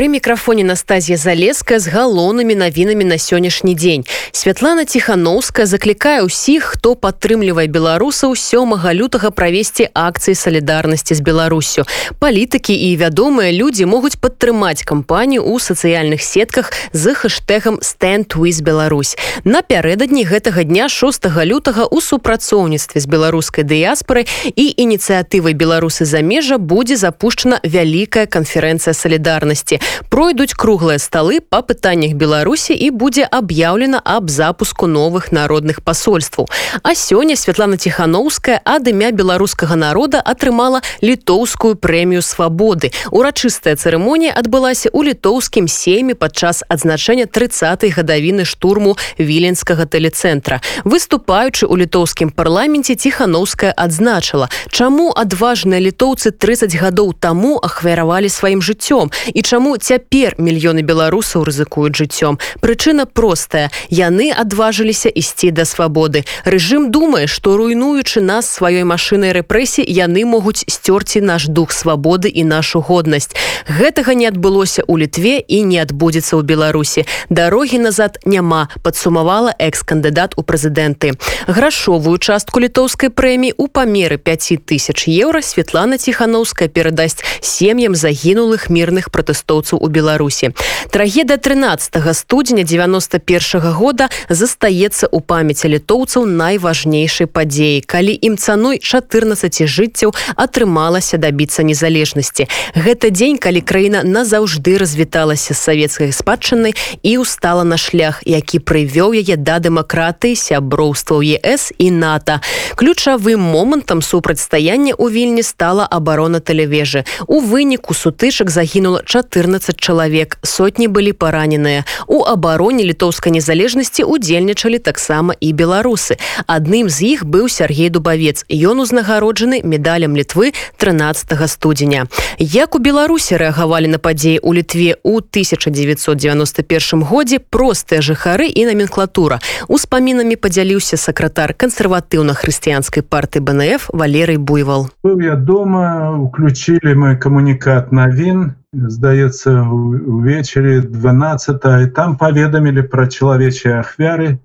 Пры мікрафоне Настазія залеская з галоўнымі навінамі на сённяшні дзень. Святлана Тхановская заклікае ўсіх, хто падтрымлівае беларусаў сёмага лютага правесці акцыі салідарнасці з Беларусю. Палітыкі і вядомыя людзі могуць падтрымаць кампанію ў сацыяльных сетках з хэштегам стэнтвіз Беларусь. Напярэдадні гэтага дня 6 лютага ў супрацоўніцтве з беларускай дыяспорай і ініцыятывай беларусы замежжа будзе запушчана вялікая канферэнцыя салідарнасці пройдуць круглыя сталы па пытаннях беларусі і будзе аб'яўлена аб запуску новых народных пасольстваў. А сёння Святлана тихохановская ад імя беларускага народа атрымала літоўскую прэмію свабоды. Урачыстая цырымонія адбылася ў літоўскім сем'і падчас адзначэння 30 гадавіны штурму віленскага тэлецэнтра. Выступаючы ў літоўскім парламенце тихохановская адзначыла чаму адважныя літоўцы 30 гадоў таму ахвяравалі сваім жыццём і чаму цяпер мільёны беларусаў рызыкуюць жыццём. Прычына простая. Яны адважыліся ісці да свабоды. Рэжым думае, што руйнуючы нас сваёй машынай рэпрэсій, яны могуць сцёрці наш дух свабоды і нашу годнасць. Гэтага не адбылося ў літве і не адбудзецца ў Беларусі. Дарогі назад няма, падсумавала экс-кандыдат у прэзідэнты. Грашовую частку літоўскай прэміі ў памеры 5000 еўра Святлана Тхановская перадасць сем'ям загінулых мірных пратэстоў вайскоўцаў у беларусі. Трагеда 13 студзеня 91 -го года застаецца ў памяці літоўцаў найважнейшай падзеі калі ім цаной 14 жыццяў атрымалася дабіцца незалежнасці. Гэта дзень калі краіна назаўжды развіталася з савецкай спадчынай і устала на шлях які прывёў яе да дэмакратыі сяброўства ЕС і нато. Ключавым момантам супрацьстаяння ў вільні стала абарона тэлевежы. У выніку сутычак загінула 14 14 чалавек сотні былі параненыя у абароне літоўскай незалежнасці удзельнічалі таксама і беларусы адным з іх быў Сергей дубавец ён узнагароджаны медалем літвы 13 студзеня як у беларусі рэагавалі на падзеі у літве у 1991 годзе простыя жыхары і номенклатура. Успамінамі падзяліўся сакратар кансерватыўна-хрысціянскай парты бнф валерый буйвал. Я дома уключили мы камунікат навін здаецца увечары 12 і там паведамілі пра чалавечыя ахвяры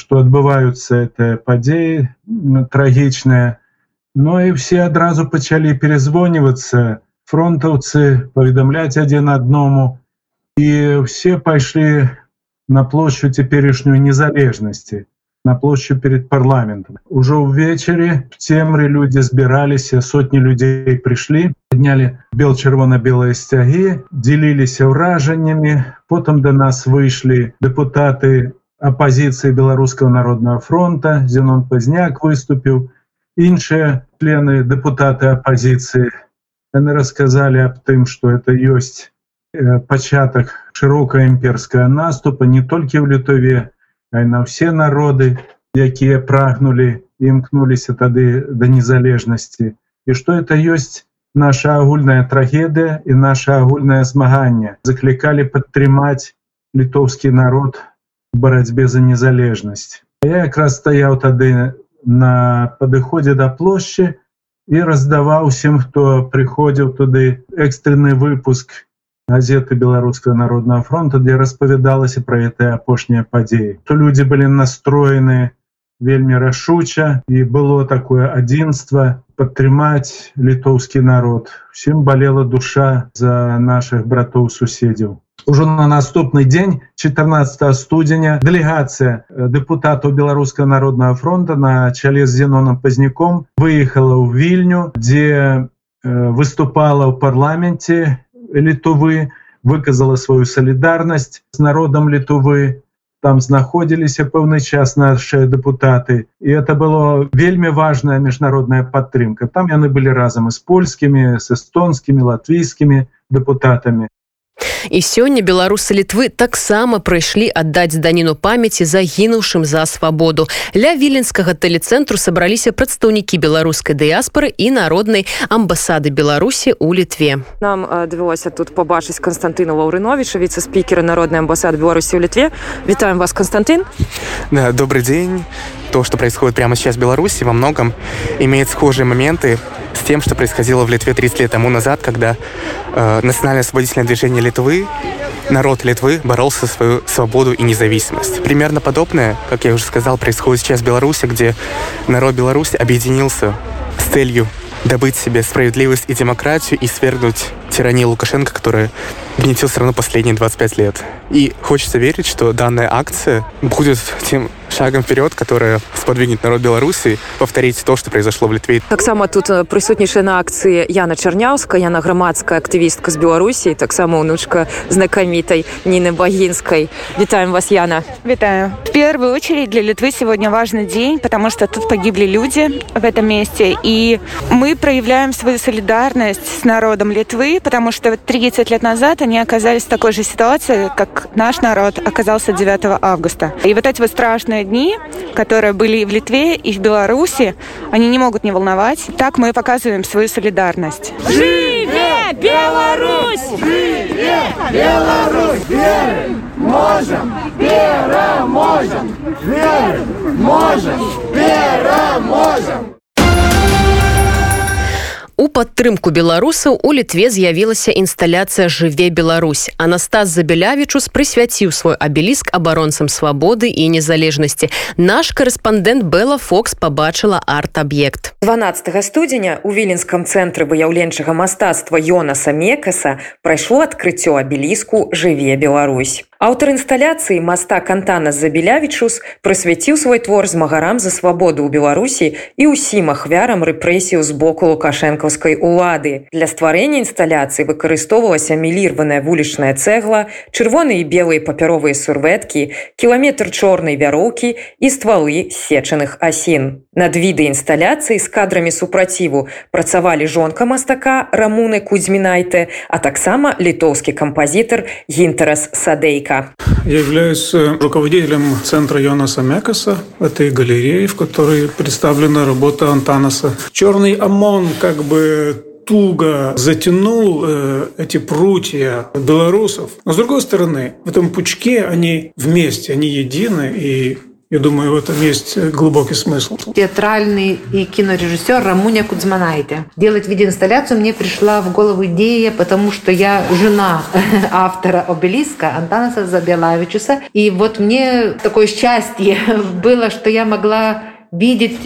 што адбываюцца это падзеі трагічныя Ну і все адразу пачалі перазвонівацца фронтаўцы паведамляць адзін адному і все пайшлі на плошчу цяперашнюю незалежнасці на площу перед парламентом. Ужо ўвечары в цемры люди збіраліся сотні людзей прыйшлі подняли бел чырвона-белые сцяги дзеліліся ўражаннямі потым до нас выйшлі депутаты оппозиции беларускаго народного фронта. Зенон пазняк выступіў іншыя члены депутаты оппозиции. Яны рассказали об тым что это ёсць э, пачатак широкая імперская наступа не толькі в літове а на все народы якія прагнули імкнуліся тады до незалежнасці і что это ёсць наша агульная трагедыя і наше агульнае змаганне заклікалі падтрымаць літоўскі народ в барацьбе за незалежнасць. Я якраз стаяў тады на падыходзе да плошчы і раздаваў усім хто прыходзіў туды экстренны выпуск газеты беларускага народного фронта дзе распавядалася про гэтыя апошнія падзеі. То люди былі настроены вельмі рашуча і было такое адзінства падтрымаць літоўскі народ. Всем болела душа за наших братоў суседзяў ужо на наступны дзень 14 студзеня дэлегацыя депутатаў беларускага народного фронта на чале з зеноном пазняком выехала ў вільню дзе выступала ў парламенце літувы выказала сваю салідарнасць з народам літувы там знаходзіліся пэўны час нашыя депутаты і это было вельмі важная міжнародная падтрымка. Там яны былі разам і з польскімі с эстонскімі латвійскімі депутатамі і сёння беларусы літвы таксама прыйшлі аддаць даніну памяці загінуўшым за свабоду ля віленскага тэлецэнтру сабраліся прадстаўнікі беларускай дыяспоры і народнай амбасады беларусі у літве нам давялося тут побачыць константына лаўрыновича віце-спікера народной амбасады беларусі ў літве вітаем вас константин. Да, добрый день. То что происходит прямо сейчас в беларуси во многом имеет схожие моменты с тем, что происходило в Литве 30 лет тому назад, когда э, национальное освободительное движение Литвы, народ Литвы боролся за свою свободу и независимость. Примерно подобное, как я уже сказал, происходит сейчас в Беларуси, где народ Беларуси объединился с целью добыть себе справедливость и демократию и свергнуть тиранию Лукашенко, которая гнетет страну последние 25 лет. И хочется верить, что данная акция будет тем шагом вперед, которая сподвигнет народ Беларуси повторить то, что произошло в Литве. Таксама тут э, присутнейшая на акции Яна Чернявская, Яна громадская активистка с Беларуси, таксама внучка знакомитой Нины Богинской. Витаем вас, Яна. Витаю. В первую очередь для Литвы сегодня важный день, потому что тут погибли люди в этом месте, и мы проявляем свою солидарность с народом Литвы, потому что 30 лет назад они оказались в такой же ситуации, как наш народ оказался 9 августа. И вот эти вот страшные дни, которые были и в Литве, и в Беларуси, они не могут не волновать. Так мы показываем свою солидарность. Живе Беларусь! Живе Беларусь! Верим! Можем! Переможем! Верим! Можем! Переможем! У падтрымку беларусаў у літве з'явілася інсталяцыя жыве Беларусь Анастас забелявічус прысвяціў свой абеліск абаронцам свабоды і незалежнасці. Наш корэспандэнт Бла Фокс побачыла арт-аб'ект. 12 студзеня у віленскам цэнтры выяўленчага мастацтва Йона самекаса прайшло адкрыццё абеліску жыве Беларусь Аўтар інсталяцыі маста кантана забелявічус прысвяціў свой твор змагарам за свабоду ў беларусі і ўсім ахвярам рэпрэсію з боку лукашэнкаўскай улады. Для стварэння інсталяцыі выкарыстоўвалася мілірваная вулічная цэгла чырвоныя і белыя папяровыя сурветкі кіламетр чорнай вяроўкі і ствалы сечаных асін над віды інсталяцыі з кадрамі супраціву працавалі жонка мастака рамуны кузьмінайте а таксама літоўскі кампазітар гінтарас садейка Америка. Я являюсь э, руководителем центра Йонаса Мекаса, этой галереи, в которой представлена работа Антанаса. Черный ОМОН как бы туго затянул э, эти прутья белорусов. Но с другой стороны, в этом пучке они вместе, они едины, и я думаю, в этом есть глубокий смысл. Театральный и кинорежиссер Рамуня Кудзманайте. Делать видеоинсталляцию мне пришла в голову идея, потому что я жена автора обелиска Антанаса Забелавичуса. И вот мне такое счастье было, что я могла видеть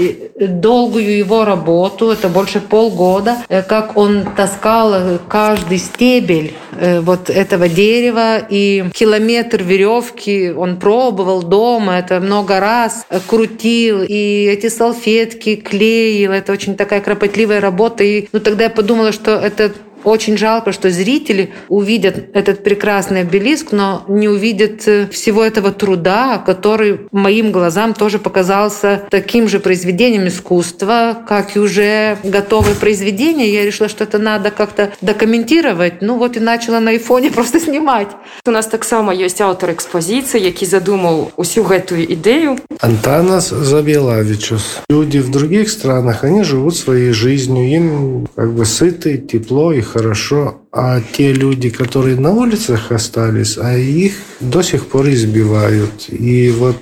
долгую его работу, это больше полгода, э, как он таскал каждый стебель э, вот этого дерева и километр веревки он пробовал дома, это много раз крутил, и эти салфетки клеил, это очень такая кропотливая работа. И ну, тогда я подумала, что это очень жалко, что зрители увидят этот прекрасный обелиск, но не увидят э, всего этого труда, который моим глазам тоже показался таким же произведением искусства, как и уже готовое произведение. Я решила, что это надо как-то документировать. Ну вот и начала на айфоне просто снимать. У нас так само есть автор экспозиции, который задумал всю эту идею. Антанас Забелавичус. Люди в других странах, они живут своей жизнью, им как бы сыты, тепло и хорошо, а те люди, которые на улицах остались, а их до сих пор избивают. И вот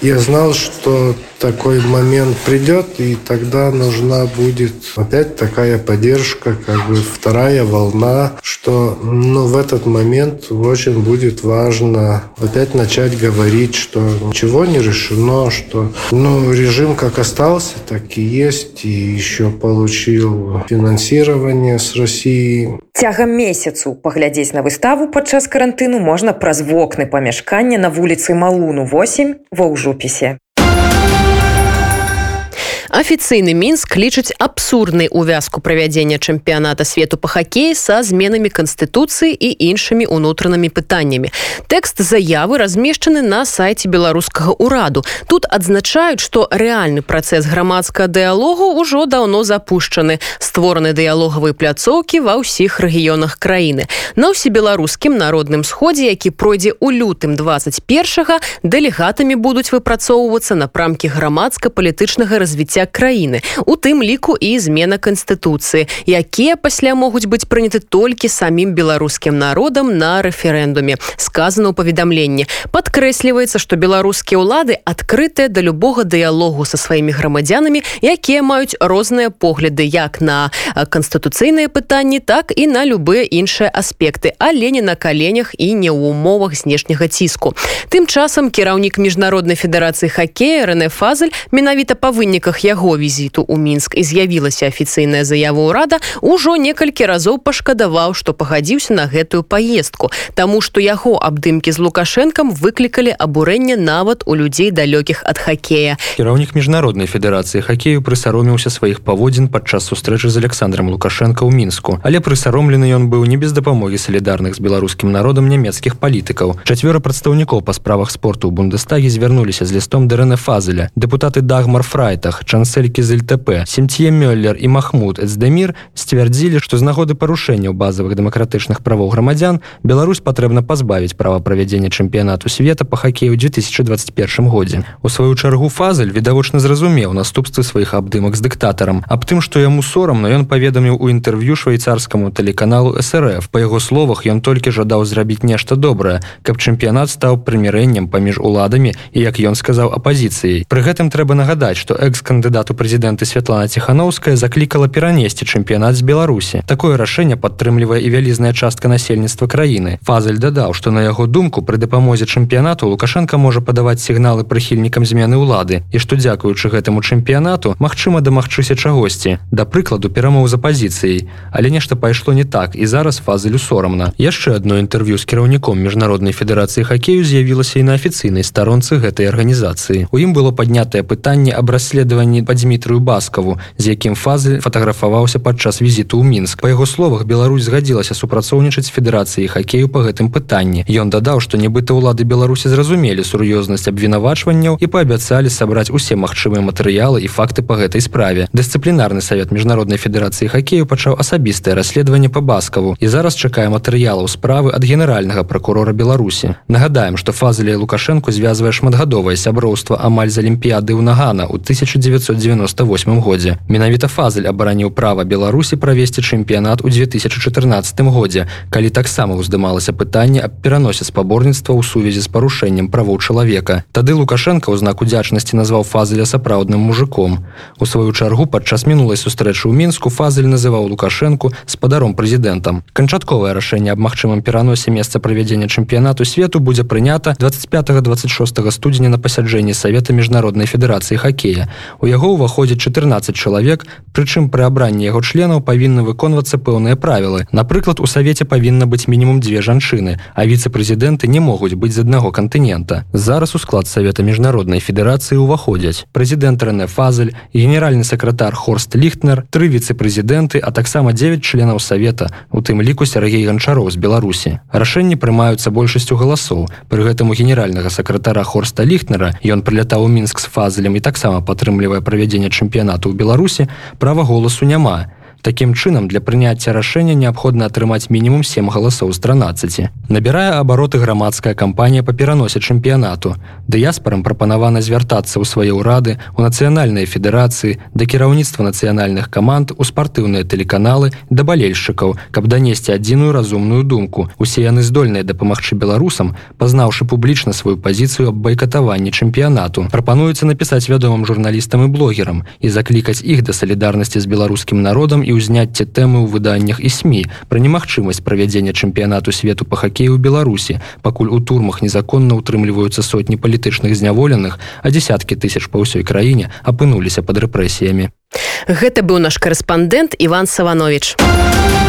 я знал, что такой момент придет, и тогда нужна будет опять такая поддержка, как бы вторая волна, что ну, в этот момент очень будет важно опять начать говорить, что ничего не решено, что ну, режим как остался, так и есть, и еще получил финансирование с России. Цягам месяцу паглядзець на выставу падчас карантыну можна праз вокны памяшкання на вуліцы Малуну 8 ва ўжупісе. Афіцыйны мінск лічыць абсурднай увязку правядзення чэмпіяната свету па хакеі са зменамі канстытуцыі і іншымі унутранымі пытаннямі. Тэкст заявы размешчаны на сайце беларускага ўраду. Тут адзначаюць, што рэальны працэс грамадскага дыялогу ўжо даўно запушчаны. Створаны дыялогавыя пляцоўкі ва ўсіх рэгіёнах краіны. На ўсебеларускім народным сходзе, які пройдзе ў лютым 21 дэлегатамі будуць выпрацоўвацца напрамкі грамадска-палітычнага развіцця краіны у тым ліку і змена канстытуцыі якія пасля могуць быць прыняты толькі самім беларускім народам на рэферэндуме. Сказано ў паведамленні. Падкрэсліваецца што беларускія ўлады адкрытыя да любога дыялогу са сваімі грамадзянамі якія маюць розныя погляды як на канстытуцыйныя пытанні так і на любыя іншыя аспекты але не на каленях і не ў умовах знешняга ціску. Тым часам кіраўнік міжнароднай федэрацыі хакея Рне фазель менавіта па выніках яго яго візіту ў мінск. І з'явілася афіцыйная заява ўрада ужо некалькі разоў пашкадаваў што пагадзіўся на гэтую паездку. Таму што яго абдымкі з лукашэнкам выклікалі абурэнне нават у людзей далёкіх ад хакея. Кіраўнік міжнароднай федэрацыі хакею прысароміўся сваіх паводзін падчас сустрэчы з александром лукашенко ў мінску. Але прысаромлены ён быў не без дапамогі салідарных з беларускім народам нямецкіх палітыкаў. Чацвёра прадстаўнікоў па справах спорту ў бундестагі звярнуліся з лістом дэрна фазеля. Депутаты дагмар фрайтах чан канселькі з ЛТП семтье мёллер і махмуд эцдемір сцвярдзілі што з нагоды парушэнняў базавых дэмакратычных правоў грамадзян Беларусь патрэбна пазбавіць права правядзення чэмпіянату света па хакею 2021 годзе. У сваю чаргу фазель відавочна зразумеў наступствы сваіх абдымак з дыктатарам аб тым што яму сорамна ён паведаміў у інтэрв'ю швейцарскаму тэлеканалу срф па яго словах ён толькі жадаў зрабіць нешта добрае каб чэмпіянат стаў прымірэннем паміж уладамі і як ён сказаў апазіцыяй. Пры гэтым трэба нагадаць што экс-кандыдат кандыдату прэзідэнты Святлана Ціханаўская заклікала перанесці чэмпіянат з Беларусі. Такое рашэнне падтрымлівае і вялізная частка насельніцтва краіны. Фазель дадаў, што на яго думку пры дапамозе чэмпіянату Лукашенко можа падаваць сігналы прыхільнікам змены ўлады і што дзякуючы гэтаму чэмпіянату магчыма дамагчыся чагосьці. Да прыкладу перамоў з апазіцыяй, але нешта пайшло не так і зараз фазелю сорамна. Яшчэ одно інтэрв'ю з кіраўніком міжнароднай федэрацыі хакею з'явілася і на афіцыйнай старонцы гэтай арганізацыі. У ім было паднятае пытанне аб расследаванні па Дмітрыю баскаву з якім фазы фатаграфаваўся падчас візіту ў мінск. Па яго словах Беларусь згадзілася супрацоўнічаць федэрацыі хакею па гэтым пытанні. Ён дадаў што нібыта ўлады беларусі зразумелі сур'ёзнасць абвінавачванняў і паабяцалі сабраць усе магчымыя матэрыялы і факты па гэтай справе. Дысцыплінарны савет міжнароднай федэрацыі хакею пачаў асабістае расследаванне па баскаву і зараз чакае матэрыялаў справы ад генеральнага пракурора беларусі. Нагадаем што фазалі лукашэнку звязвае шматгадовае сяброўства амаль з алімпіяды ў нагана ў 1900 1998 годзе менавіта фазель абараніў права беларусі правесці чэмпіянат у 2014 годзе калі таксама ўздымалася пытанне аб пераносе спаборніцтва ў сувязі з парушэннем правоў чалавека. Тады лукашенко ў знак удзячнасці назваў фазеля сапраўдным мужиком. У сваю чаргу падчас мінулай сустрэчы ў мінску фазель называў лукашенко спадаром прэзідэнтам. Канчатковае рашэнне аб магчымым пераносе месца правядзення чэмпіянату свету будзе прынята 25-26 студзеня на пасяджэнні савета міжнароднай федэрацыі хакея. У яго ўваходзіць 14 чалавек прычым пры абранні яго членаў павінны выконвацца пэўныя правілы. Напрыклад у савеце павінна быць мінімум дзве жанчыны а віцэ-прэзідэнты не могуць быць з аднаго кантынента. Зараз у склад савета міжнароднай федэрацыі ўваходзяць прэзідэнт рэне фазель генеральны сакратар хорст ліхтнер тры віцэ-прэзідэнты а таксама 9 членаў савета у тым ліку Сергей ганчароў з беларусі. Рашэнні прымаюцца большасцю галасоў. Пры гэтаму генеральнага сакратара хорста ліхтнера ён прылятаў у мінск з фазелем і таксама падтрымлівае правядзення чэмпіянату ў беларусі права голасу няма Такім чынам для прыняцця рашэння неабходна атрымаць мінімум 7 галасоў з 13. Набірае абароты грамадская кампанія па пераносе чэмпіянату. Дыяспарам прапанавана звяртацца ў свае ўрады, у нацыянальнай федэрацыі, да кіраўніцтва нацыянальных каманд, у спартыўныя тэлеканалы, да балельшчыкаў, каб данесці адзіную разумную думку. Усе яны здольныя дапамагчы беларусам, пазнаўшы публічна сваю пазіцыю аб байкатаванні чэмпіянату. Прапануецца напісаць вядомым журналістам і блогерам і заклікаць іх да салідарнасці з беларускім народам і ўзняцце тэмы ў выданнях і сМ пра немагчымасць правядзення чэмпіянату свету па хакею ў беларусі пакуль у турмах незаконна ўтрымліваюцца сотні палітычных зняволеных а десяткі тысяч па ўсёй краіне апынуліся пад рэпрэсіямі. Гэта быў наш корэспандэнт иван саванович у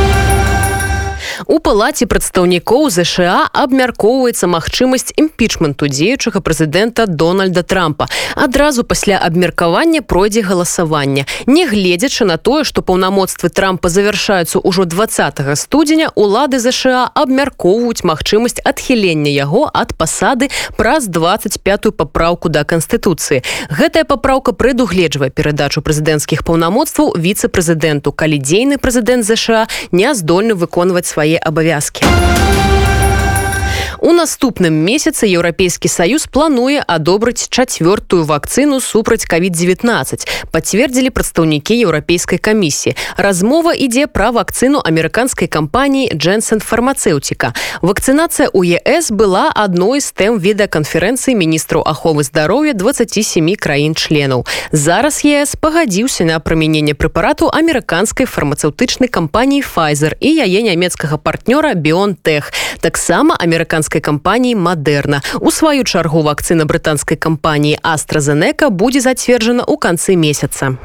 палаце прадстаўнікоў ЗША абмяркоўваецца магчымасць імпічменту дзеючага прэзідэнта дональда трампа. Адразу пасля абмеркавання пройдзе галасавання нягледзячы на тое што паўнамоцтвы трампа завяршаюцца ўжо 20 студзеня улады ЗША абмяркоўваюць магчымасць адхілення яго ад пасады праз 25 папраўку да канстытуцыі. Гэтая папраўка прадугледжвае перадачу прэзідэнцкіх паўнамоцтваў віцэ-прэзідэнту. Калі дзейны прэзідэнт ЗША не здольны выконваць свае абавязкі У наступным месяцы еўрапейскі саюз плануе адобрыць чацвёртую вакцыну супраць covid-19 пацвердзілі прадстаўнікі еўрапейскай камісіі размова ідзе пра вакцыну амерыканскай кампаніі дженсен фармацэўціка вакцынацыя у ЕС была адной з тэм відэаканферэнцыі міністраў аховы здароўя 27 краін членаў зараз ЕС пагадзіўся на прымяненне прэпарату амерыканскай фармацэўтычнай кампаніі Pfizer і яе нямецкага партнёра бионтех таксама амерыканская брытанскай кампаніі мадэрна у сваю чаргу вакцына брытанскай кампаніі астразенека будзе зацверджана ў канцы месяца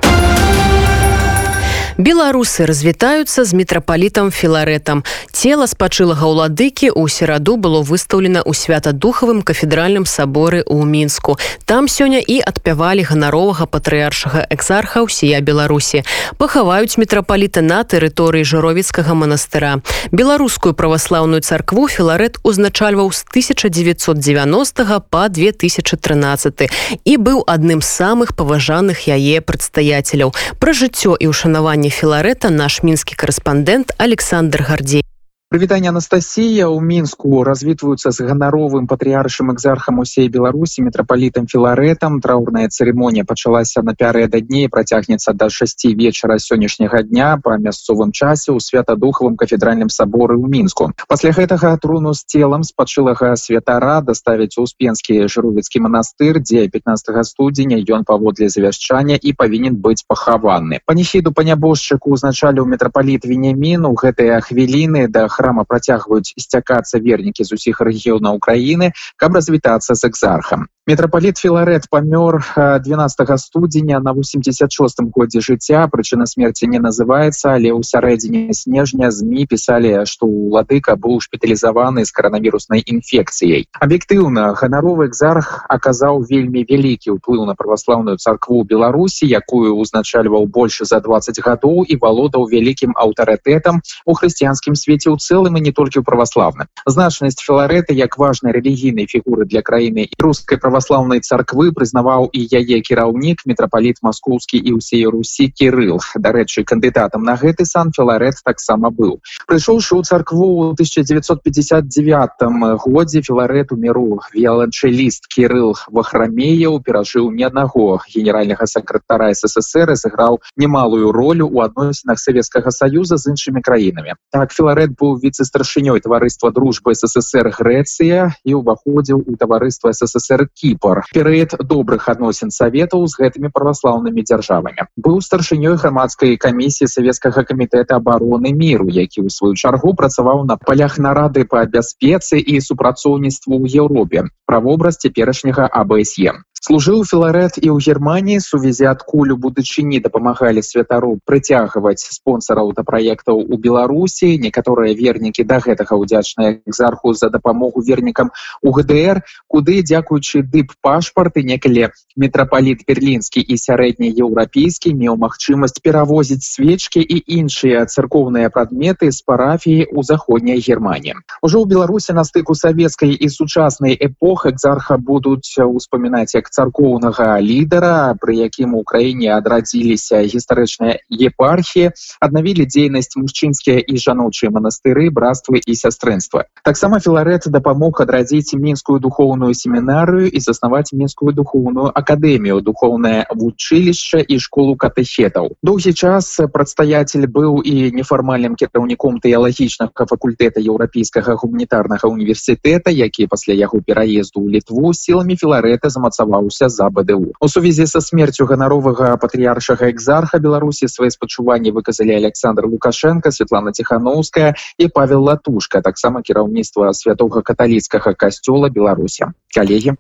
беларусы развітаюцца з мітрапалітам філарэтам цела спачылага ўладыкі ў сераду было выстаўлена ў святадухавым кафедральным саборы ў мінску. Там сёння і адпявалі ганаровага патрыаршага экзарха ўсія беларусі. Пахаваюць мітрапаліта на тэрыторыі жыровіцкага манастыра. Беларускую праваслаўную царкву філарэт узначальваў з 1990 по 2013 і быў адным з самых паважаных яе прадстаяцеляў. Пра жыццё і ўшанаванне філарэта наш мінскі корэспандэнт александр гардзей Прывітанне Анастасія. Ў мінску развітваюцца з ганаровым патрыаршым экзархам усей беларусі метрапалітам філарэтам траўрная цырымонія пачалася на пярэ да дней працягнецца да шасці вечара сённяшняга дня па мясцовым часе ў святадухавым кафедральным саборы ў мінску. Пасля гэтага труну з целам спачылага святара даставіць успенскі жыровіцкі манастыр дзе 15 студзеня ён паводле завяшчання і павінен быць пахаваны. Панехіду па нябожчыку узначаліў метрапаліт венемін у гэтыя хвіліны да працягваюць сцякацца вернікі з усіх рэгіёнаў Украіны, каб развітацца з экзархам. Метрапаліт Філарэт памёр 12 студзеня на 86 годзе жыцця, прычына смерці не называецца, але ў сярэдзіне снежня змі пісалі, што ўладыка быў шпіталізаваны з каранавіруснай інфекцыяй. Аб'ектыўна ганаровы экзарх аказаў вельмі вялікі ўплыў на праваслаўную царкву Беларусі, якую ўзначальваў больш за 20 гадоў і валодаў вялікім аўтарытэтам у хрысціянскім свеце ў цэлым і не толькі ў праваслаўным. Значнасць філарэты як важнай рэлігійнай фігуры для краіны і рускай праваслаўнай царквы прызнаваў і яе кіраўнік метрапаліт маскоўскі і ўсей русі кірыл дарэчы кандыдатам на гэты сан філарэт таксама быў прыйшоўшы ў царкву 1959 годзе філарэт у міру віяланчэліст кірыл вахрамеяў перажыў не аднаго генеральнага сакратара ссср сыграў немалую ролю у адносінах савецкага саюза з іншымі краінамі так філарэт быў віце-старшынёй таварыства дружбы ссср грэцыя і ўваходзіў у таварыства ссср кіпар перыяд добрых адносін саветаў з гэтымі праваслаўнымі дзяржавамі. Быў старшынёй грамадскай камісіі савецкага камітэта абароны міру які ў сваю чаргу працаваў на палях нарады па бяспецы і супрацоўніцтву ў еўропе. Правобраз цяперашняга абсе служыў філарэт і ў германії сувязі адкуль у будучыні дапамагалі святару прыцягваць спонсораў да праектаў у беларусі некаторыя вернікі да гэтага ўдзячныя экзарху за дапамогу вернікам у гдр куды дзякуючы дып пашпарты некалі метрапаліт берлінскі і сярэднееўрапейскі меў магчымасць перавозіць свечкі і іншыя царкоўныя прадметы з парафіі ў заходняй германії ужо ў беларусі на стыку савецкай і сучаснай эпох экзарха будуць успамінаць як царкоўнага лідара пры якім у краіне адрадзіліся гістарычныя епархіі аднавілі дзейнасць мужчынскія і жаночыя манастыры братствы і сястрэнства таксама філарэт дапамог адрадзіць мінскую духоўную семінарыю і заснаваць мінскую духоўную акадэмію духоўнае вучылішча і школу катэхетаў. Доўгі час прадстаяцель быў і нефармальным кіраўніком тэалагічнага факультэта еўрапейскага гуманітарнага універсітэта які пасля яго пераезду ў літву сіламі філарэта замацаваў змагаўся за бДУ у. Сувязі са смерцю ганаровага патрыяршага экзарха беларусі свае спачуванні выказалі александр лукашенко светлана тихохановская і павел латушка таксама кіраўніцтва святога каталіцкага касцёла беларусі. Калегі.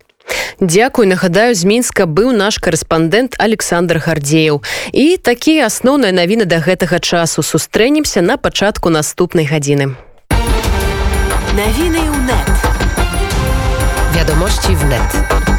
Дякуй нагадаю з мінска быў наш корэспандэнт александр гардзеяў. І такія асноўныя навіны да гэтага часу. Сустрэнемся на пачатку наступнай гадзіны. Nawiny wnet. Wiadomości wnet.